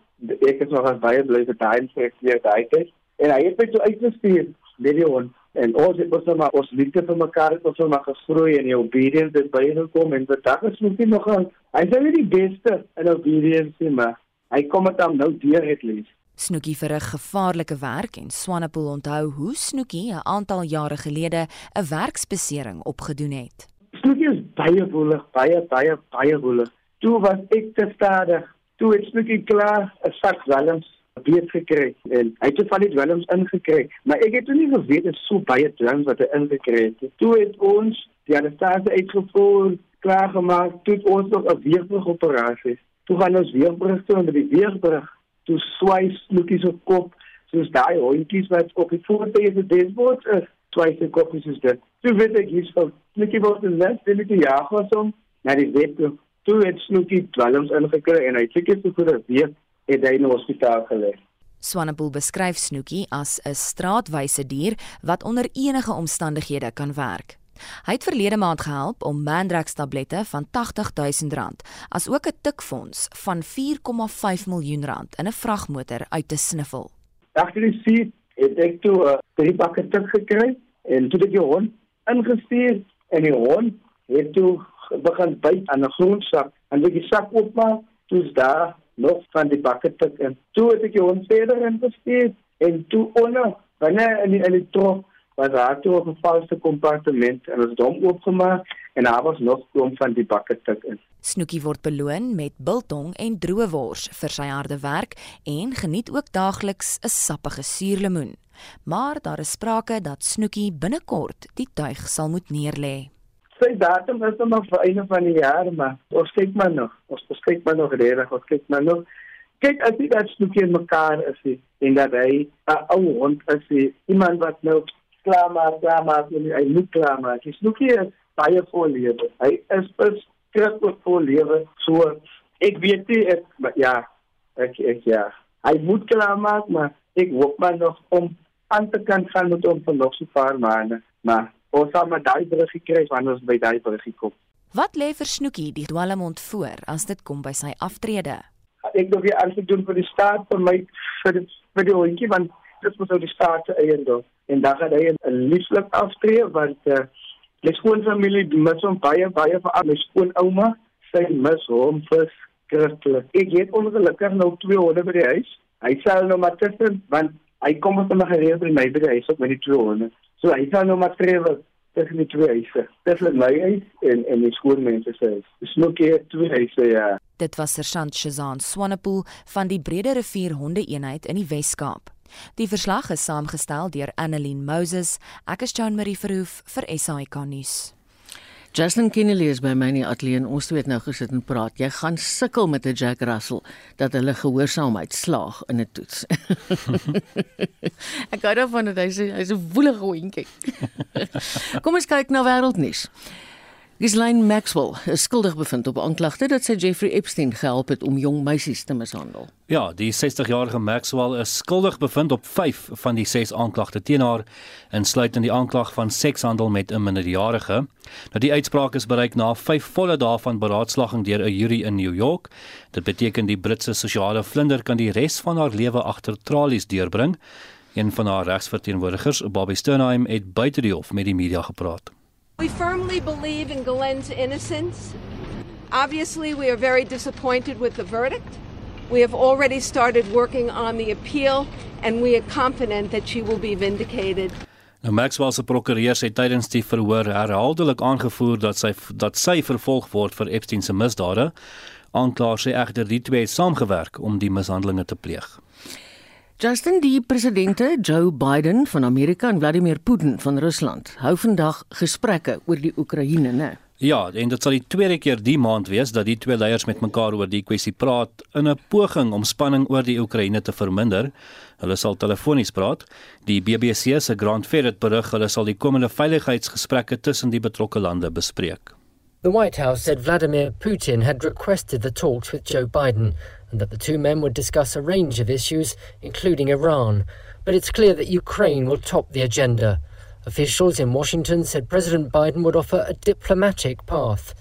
ek het nog baie bly vir daai instrukteur daai tyd. En hy het my so uitgestuur met die hond en ons het ons maar ons liefde vir mekaar het ons maar gegroei en die obedience het bygekom en vandag is nog nie nog hy is nie die beste in obedience nie maar hy kom dit dan nou deur het lees Snoekie verrig gevaarlike werk en Swanepoel onthou hoe Snoekie 'n aantal jare gelede 'n werksbesering opgedoen het. Snoekie is baie woelig, baie baie baie woelig. Toe was ek te stadig. Toe het Snoekie klaar 'n sak walms beet gekry en hy het van die dwelms ingekry maar ek het nie geweet dit so baie dwelms wat hy ingekry het toe het ons die anestase uitgevoer klaar gemaak toe ons nog 'n weerbrug operasie toe gaan ons weerbrug toe onder die weerbrug toe swai snoekies op kop soos daai hondjies wat op die is die desbord is swai se koppies is dit toe weet ek hier's van snoekie word in les wil ek jaag was om na die wet toe het snoekie dwelms ingekry en hy seker so vir 'n week het hy in die hospitaal gelê. Swanepoel beskryf Snoekie as 'n straatwyse dier wat onder enige omstandighede kan werk. Hy het verlede maand gehelp om Mandrax tablette van R80000 as ook 'n tikfonds van 4,5 miljoen rand in 'n vragmotor uit te sniffel. Agter die seat het ek toe uh, drie pakke tik gekry en toe het die hond ingestuur en die hond het toe begin byt aan 'n grondsak en ek die sak oopmaak, toe's daar nog van die bakketik en toe het ek die hond verder investeer en toe onder wanneer in die elektro was daar toe 'n valse kompartement en ons het hom oopgemaak en daar was nog klomp van die bakketik in. Snoekie word beloon met biltong en droë wors vir sy harde werk en geniet ook daagliks 'n sappige suurlemoen. Maar daar is sprake dat Snoekie binnekort die tuig sal moet neerlê sy datum is nog vir einde van die jaar, maar ons kyk maar nog. Ons kyk maar nog reg, ons kyk maar nog. Kyk as dit dat stukkie in mekaar is en dat hy 'n ou hond is, iemand wat nou klaar maak, klaar maak, en hy moet klaar maak. Hy stukkie is baie vol lewe. Hy is beskikbaar vol lewe. So ek weet nie ek maar ja, ek ek ja. Hy moet klaar maak, maar ek hoop maar nog om aan te kan gaan met hom vir nog so 'n paar maande. Maar ons sal met daai brug gekry wanneer ons by daai brug kom. Wat lê vir Snoekie die dwelmond voor as dit kom by sy aftrede? Ek dink jy alles doen vir die staat vir my vir die, vir die hondjie want dit moet nou die staat se eiendom en dan gaan hy 'n lieflik aftree want uh, die skoon familie mis hom baie baie vir al my skoon ouma sy mis hom vir skriftelik. Ek het ongelukkig nou twee honde by die huis. Hy sal nou maar tussen want hy kom met 'n gereelde by my by die huis op met die twee honde. So hy sal nou maar trewel tussen die twee huise. Dis net my huis en en die skoolmense se huis. Dis nog keer twee huise ja. Dit was Sergeant Shazan Swanepoel van die Brede Rivier Honde Eenheid in die Wes-Kaap. Die verslag is saamgestel deur Annelien Moses. Ek is Jean Marie Verhoef vir SAK nuus. Justin Kennedy is by my in die ateljee en ons het nou gesit en praat. Jy gaan sukkel met 'n Jack Russell dat hulle gehoorsaamheid slaag in 'n toets. Ek gou daarvan dat hy sê hy's 'n woelige hondjie. Kom ons kyk na wêreldnuus. Ghislaine Maxwell is skuldig bevind op aanklagte dat sy Jeffrey Epstein gehelp het om jong meisies te mishandel. Ja, die 60-jarige Maxwell is skuldig bevind op 5 van die 6 aanklagte teen haar, insluitend die aanklag van sekshandel met 'n minderjarige. Nou die uitspraak is bereik na 5 volle dae van beraadslaging deur 'n jury in New York. Dit beteken die Britse sosiale vlinder kan die res van haar lewe agter tralies deurbring. Een van haar regsverteenwoordigers, Bobby Sternheim, het buite die hof met die media gepraat. We firmly believe in Galen's innocence. Obviously, we are very disappointed with the verdict. We have already started working on the appeal, and we are confident that she will be vindicated. Nou Maxwell se prokureur sê tydens die verhoor herhaaldelik aangevoer dat sy dat sy vervolg word vir Epstein se misdade. Aanklaer sê egter die twee het saamgewerk om die mishandelinge te pleeg. Justin die presidente Joe Biden van Amerika en Vladimir Putin van Rusland hou vandag gesprekke oor die Oekraïne, né? Ja, en dit sal die tweede keer die maand wees dat die twee leiers met mekaar oor die kwessie praat in 'n poging om spanning oor die Oekraïne te verminder. Hulle sal telefonies praat. Die BBC se Grant Ferret berig hulle sal die komende veiligheidsgesprekke tussen die betrokke lande bespreek. The White House said Vladimir Putin had requested the talks with Joe Biden and that the two men would discuss a range of issues, including Iran. But it's clear that Ukraine will top the agenda. Officials in Washington said President Biden would offer a diplomatic path.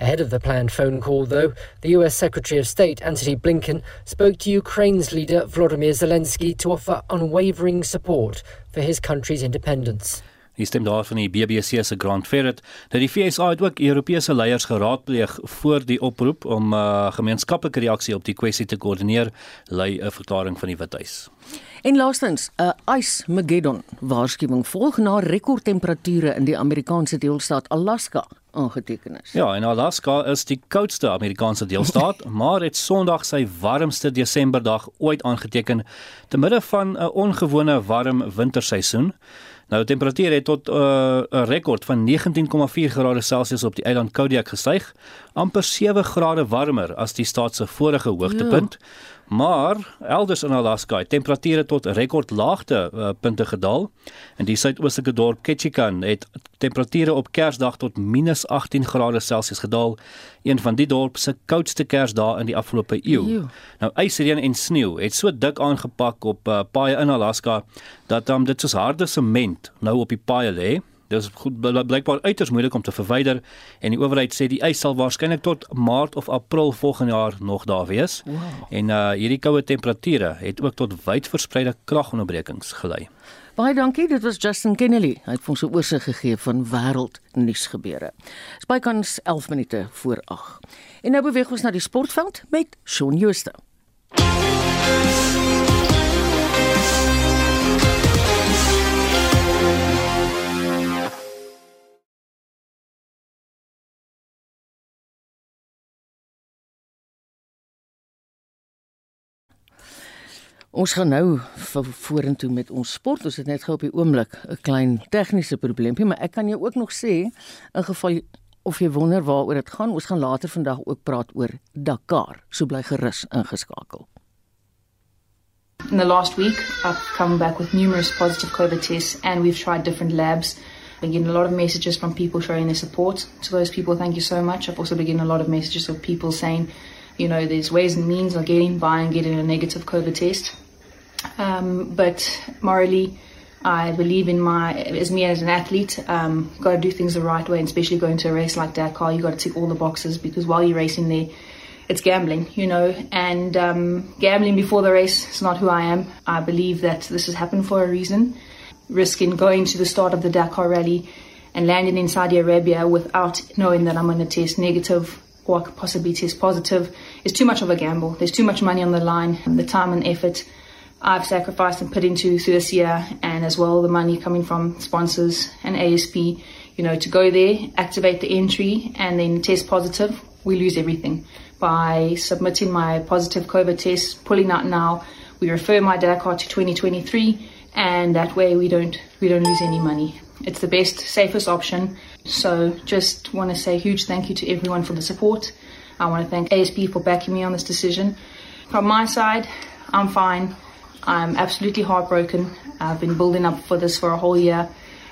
Ahead of the planned phone call, though, the US Secretary of State Antony Blinken spoke to Ukraine's leader Volodymyr Zelensky to offer unwavering support for his country's independence. Die stem daar van die BBC se Grant Ferret dat die FSA het ook Europese leiers geraadpleeg voor die oproep om 'n uh, gemeenskaplike reaksie op die kwessie te koördineer, lei 'n verklaring van die Withuis. En laastens, 'n ice Mageddon waarskuwing volg na rekordtemperature in die Amerikaanse deelstaat Alaska aangeteken is. Ja, en Alaska is die koudste Amerikaanse deelstaat, maar het Sondag sy warmste Desemberdag ooit aangeteken te midde van 'n ongewone warm winterseisoen. Nou temperatuur het tot 'n uh, rekord van 19,4 grade Celsius op die eiland Kodiak gestyg, amper 7 grade warmer as die staat se vorige hoogtepunt. Ja. Maar elders in Alaska het temperature tot rekordlaagte uh, punte gedaal. In die suidoostelike dorp Ketchikan het temperature op Kersdag tot -18 grade Celsius gedaal, een van die dorp se koudste Kersdae in die afgelope eeu. Eeuw. Nou ysreën en sneeu het so dik aangepak op uh, paaie in Alaska dat um, dit soos harde sement nou op die paaie lê. Dit is goed blykbaar uiters moeilik om te verwyder en die owerheid sê die ys sal waarskynlik tot Maart of April volgende jaar nog daar wees. Wow. En uh hierdie koue temperature het ook tot wyd verspreide kragonderbrekings gelei. Baie dankie, dit was Justin Kennedy. Hy het vir ons 'n oorsig gegee van wêreldnuus gebeure. Spykans 11 minute voor 8. En nou beweeg ons na die sportveld met Shaun Schuster. Ons gaan nou vorentoe met ons sport. Ons het net gou op die oomblik 'n klein tegniese probleempie, maar ek kan jou ook nog sê in geval of jy wonder waaroor dit gaan, ons gaan later vandag ook praat oor Dakar. So bly gerus ingeskakel. In the last week, I've come back with numerous positive COVID tests and we've tried different labs. I've been getting a lot of messages from people showing their support. To those people, thank you so much. I've also been getting a lot of messages of people saying, you know, there's ways and means of getting by and getting a negative COVID test. Um, but morally, I believe in my as me as an athlete. Um, got to do things the right way, and especially going to a race like Dakar, you got to tick all the boxes because while you're racing there, it's gambling, you know. And um, gambling before the race is not who I am. I believe that this has happened for a reason. Risking going to the start of the Dakar rally and landing in Saudi Arabia without knowing that I'm going to test negative or possibly test positive is too much of a gamble. There's too much money on the line, the time and effort I've sacrificed and put into through this year, and as well the money coming from sponsors and ASP, you know, to go there, activate the entry, and then test positive, we lose everything. By submitting my positive COVID test, pulling out now, we refer my Dakar to 2023, and that way we don't we don't lose any money. It's the best, safest option. So just want to say a huge thank you to everyone for the support. I want to thank ASP for backing me on this decision. From my side, I'm fine. I'm absolutely heartbroken. I've been building up for this for a whole year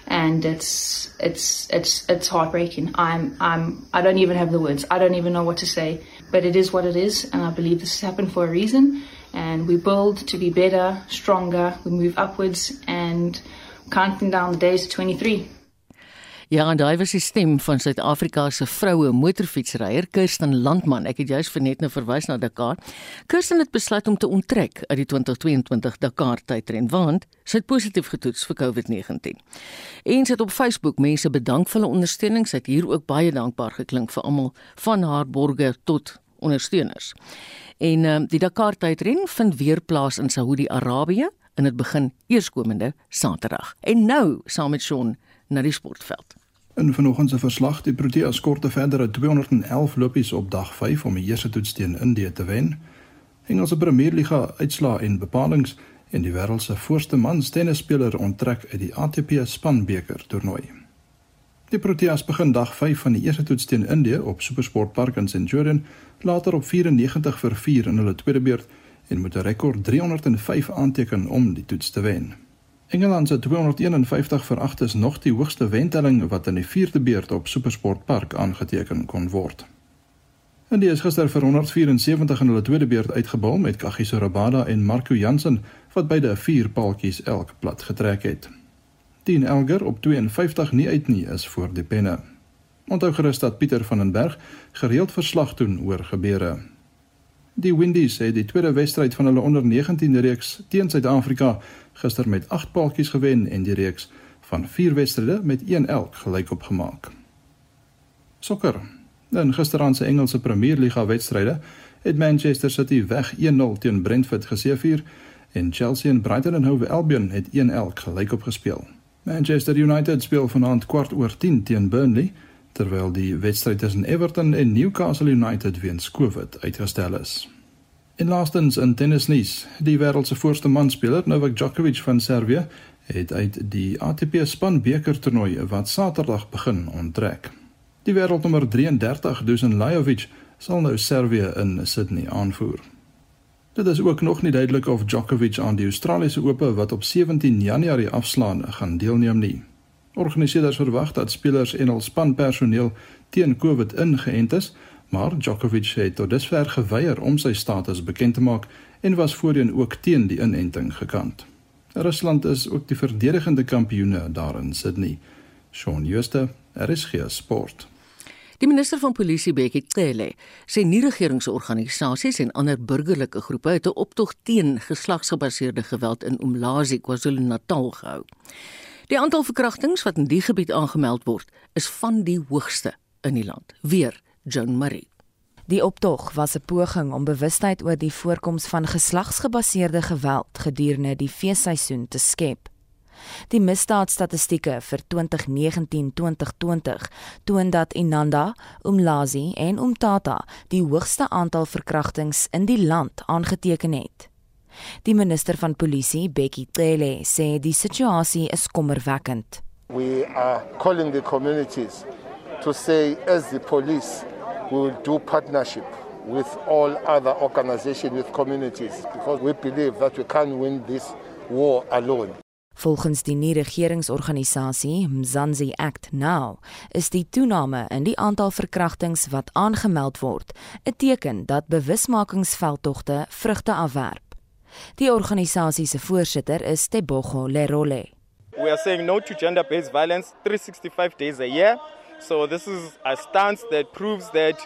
and it's it's it's it's heartbreaking. I'm I'm I don't even have the words. I don't even know what to say. But it is what it is and I believe this has happened for a reason and we build to be better, stronger, we move upwards and counting down the days to 23. Ja, en daai was die stem van Suid-Afrika se vroue motorfietsryer Kirsten Landman. Ek het juis vir net nou verwys na Dakar. Kirsten het besluit om te onttrek uit die 2022 Dakar tydren want sy het positief getoets vir COVID-19. En sy het op Facebook mense bedank vir hulle ondersteuning. Sy het hier ook baie dankbaar geklink vir almal van haar borgers tot ondersteuners. En um, die Dakar tydren vind weer plaas in Saudi-Arabië en dit begin eerskomende Saterdag. En nou saam met Shaun na die sportveld. In vanoggend se verslag, die Proteas korte verdere 211 lopies op dag 5 om die eerste toets teen Indië te wen. Engelse Premierliga uitslaa en bepalinge en die wêreld se voorste mans tennisspeler onttrek uit die ATP spanbeker toernooi. Die Proteas begin dag 5 van die eerste toets teen Indië op Supersport Park in St Jordan, later op 94 vir 4 in hulle tweede beurt en moet 'n rekord 305 aanteken om die toets te wen. Engeland se 251 vir 8 is nog die hoogste wentelling wat in die vierde beurt op Supersport Park aangeteken kon word. Indy is gister vir 174 in hulle tweede beurt uitgebal met Kagiso Rabada en Marco Jansen wat beide 4 paaltjies elk plat getrek het. 10 Elger op 52 nie uit nie is voor die penne. Onthou gerus dat Pieter van den Berg gereeld verslag doen oor gebeure. Die Windies het die tweede wedstryd van hulle onder 19 reeks teen Suid-Afrika gister met 8 paaltjies gewen en die reeks van 4 wedstryde met 1 elk gelyk opgemaak. Sokker. In gisteraand se Engelse Premierliga wedstryde het Manchester City weg 1-0 teen Brentford geseëvier en Chelsea en Brighton and Hove Albion het 1 elk gelyk opgespeel. Manchester United speel vanaand kwart oor 10 teen Burnley terwyl die wedstryd tussen Everton en Newcastle United weens COVID uitgestel is. En laastens in tennisnuus, die wêreld se voorste manspeler Novak Djokovic van Servië het uit die ATP span beker toernooi wat Saterdag begin onttrek. Die wêreldnommer 33 Dusan Lajovic sal nou Servië in Sydney aanvoer. Dit is ook nog nie duidelik of Djokovic aan die Australiese Ope wat op 17 Januarie afslaan gaan deelneem nie. Organiseerders verwag dat spelers en al spanpersoneel teen COVID ingeënt is, maar Djokovic het tot dusver geweier om sy status bekend te maak en was voorheen ook teen die inenting gekant. Rusland is ook die verdedigende kampioene daar in Sydney. Shaun Schuster, RSG Sport. Die minister van Polisie Bekkie Cele sê nie regeringsorganisasies en ander burgerlike groepe het 'n optog teen geslagsgebaseerde geweld in Umlazi, KwaZulu-Natal gehou. Die aantal verkrachtings wat in die gebied aangemeld word, is van die hoogste in die land. Weer Joan Marie. Die optog was 'n poging om bewustheid oor die voorkoms van geslagsgebaseerde geweld gedurende die feesseisoen te skep. Die misdaadstatistieke vir 2019-2020 toon dat Inanda, Umlazi en Umtata die hoogste aantal verkrachtings in die land aangeteken het. Die minister van polisie, Bekkie Cele, sê die situasie is kommerwekkend. We are calling the communities to say as the police we will do partnership with all other organizations with communities because we believe that we can't win this war alone. Volgens die nuwe regeringsorganisasie Mzansi Act Now is die toename in die aantal verkrachtings wat aangemeld word 'n teken dat bewusmakingsveldtogte vrugte afwerp. Die organisasie se voorsitter is Tebogo Lerole. We are saying no to gender-based violence 365 days a year. So this is a stance that proves that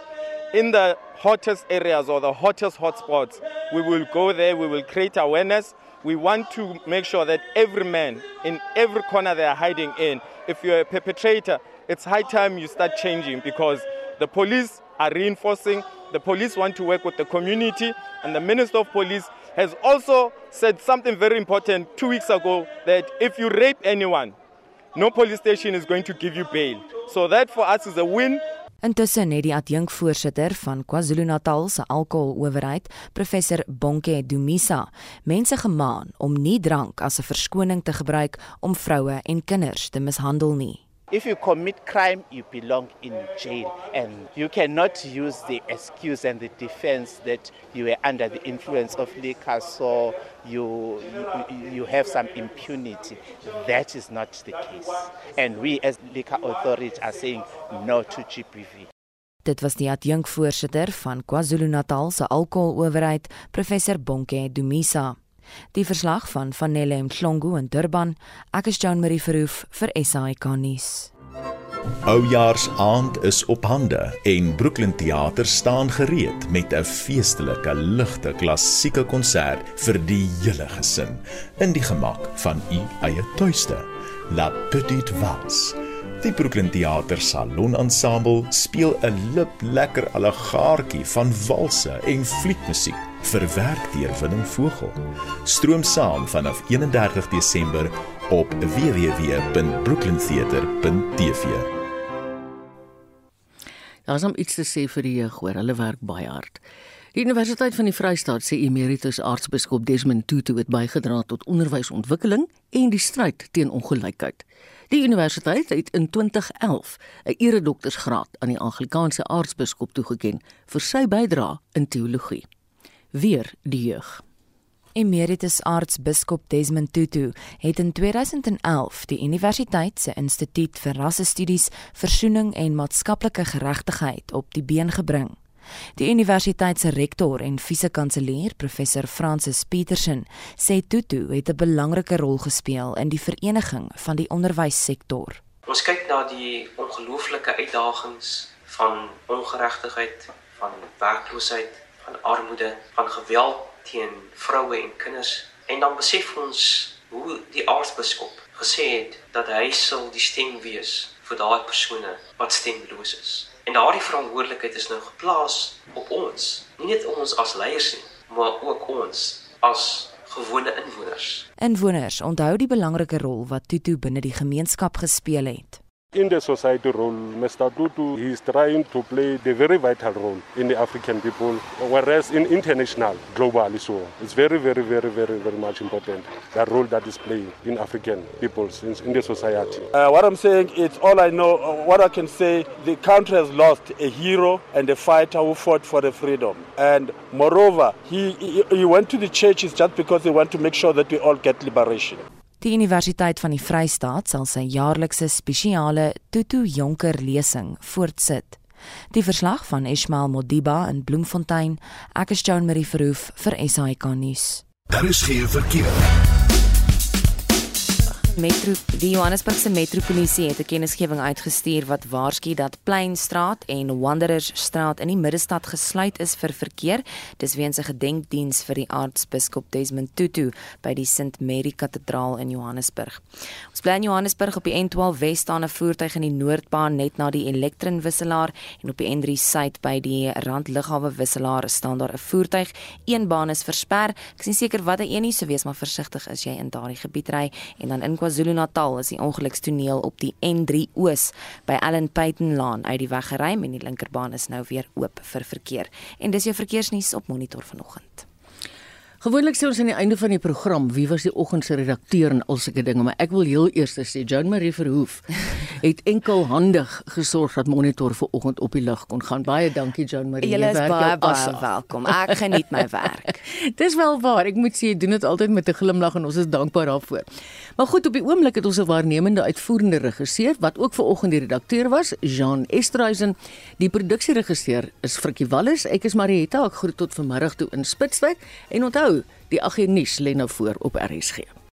in the hottest areas or the hottest hotspots, we will go there, we will create awareness. We want to make sure that every man in every corner they are hiding in, if you're a perpetrator, it's high time you start changing because the police are reinforcing, the police want to work with the community, and the Minister of Police has also said something very important two weeks ago that if you rape anyone, no police station is going to give you bail. So that for us is a win. Intussen het die adjunkvoorsitter van KwaZulu-Natal se alkoholowerheid, professor Bonke Dumisa, mense gemaan om nie drank as 'n verskoning te gebruik om vroue en kinders te mishandel nie. If you commit crime, you belong in jail. And you cannot use the excuse and the defense that you were under the influence of liquor, so you, you, you have some impunity. That is not the case. And we, as liquor authority, are saying no to GPV. Dit was die adjunkvoorsitter van KwaZulu-Natal se alkoholowerheid, professor Bonke Dumisa. Die verslag van Vanelle Mhlongo in Durban. Ek is Joan Marie Verhoef vir SAK nuus. Oujaarsaand is op hande en Brooklyn Theater staan gereed met 'n feestelike ligte klassieke konsert vir die hele gesin in die gemak van u eie tuiste. La Petite Vals. Die Brooklyn Theater Salon Ensemble speel 'n lip lekker allegaartjie van walse en fliekmusiek verwerk deur Willem Vogel. Stroom saam vanaf 31 Desember op www.brooklyntheater.tv. Daar's om iets te sê vir die jeug hoor, hulle werk baie hard. Die Universiteit van die Vrystaat sê emeritus aartsbiskop Desmond Tutu het bygedra tot onderwysontwikkeling en die stryd teen ongelykheid. Die universiteit het in 2011 'n eredoktorsgraad aan die Anglikaanse aartsbiskop toegekend vir sy bydrae in teologie. Weer die jeug. Emeritus aartsbiskop Desmond Tutu het in 2011 die universiteit se instituut vir rassestudies, versoening en maatskaplike geregtigheid op die been gebring. Die universiteit se rektor en vise-kanselier, professor Francis Petersen, sê Tutu het 'n belangrike rol gespeel in die vereniging van die onderwyssektor. Ons kyk na die ongelooflike uitdagings van ongeregtigheid, van werkloosheid, van armoede, van geweld teen vroue en kinders en dan besef ons hoe die aartsbiskop gesê het dat hy sal die stem wees vir daai persone wat stemloos is. En daardie verantwoordelikheid is nou geplaas op ons, nie net ons as leiers nie, maar ook ons as gewone inwoners. Inwoners onthou die belangrike rol wat Tutu binne die gemeenskap gespeel het. In the society role, Mr. Tutu is trying to play the very vital role in the African people, whereas in international, globally so, it's very, very, very, very, very much important, the role that is playing in African peoples in, in the society. Uh, what I'm saying is all I know, uh, what I can say, the country has lost a hero and a fighter who fought for the freedom. And moreover, he, he, he went to the churches just because he wanted to make sure that we all get liberation. Die Universiteit van die Vrystaat sal sy jaarlikse spesiale Tutu Jonker lesing voortsit. Die verslag van Ismail Modiba in Bloemfontein, ek is Joan Marie Verhoef vir SAK nuus. Daar is geen verkeer. Metro die Johannesburgse metropolisie het 'n kennisgewing uitgestuur wat waarsku dat Pleinstraat en Wanderers Straat in die middestad gesluit is vir verkeer. Dis weens 'n gedenkdiens vir die aartsbiskop Desmond Tutu by die St Mary Kathedraal in Johannesburg. Ons bly in Johannesburg op die N12 Wes staan 'n voertuig in die noordbaan net na die Elektrin wisselaar en op die N3 suid by die Randlughawe wisselaar staan daar 'n voertuig. Een baan is versper. Ek is nie seker watter een nie, so wees maar versigtig as jy in daardie gebied ry en dan in KwaZulu-Natal is die ongelukstoneel op die N3 Oos by Allen Peyton Laan uit die weg geruim en die linkerbaan is nou weer oop vir verkeer. En dis jou verkeersnuus op Monitor vanoggend. Gewoonlik sê ons aan die einde van die program wie was die oggend se redakteur en al sulke dinge, maar ek wil heel eers sê Joan Marie Verhoef het enkelhandig gesorg dat monitor vir oggend op die lug kon gaan. Baie dankie Joan Marie. Jy is baie baie welkom. Ek geniet my werk. Dis wel waar. Ek moet sê jy doen dit altyd met 'n glimlag en ons is dankbaar daarvoor. Maar goed, op die oomblik het ons 'n waarnemende uitvoerende regisseur wat ook ver oggend die redakteur was, Jean Estreisen. Die produksieregisseur is Frikkie Wallis. Ek is Marietta. Ek groet tot vanmiddag toe in Spitsberg en onthou Die agternuus lê nou voor op RSG.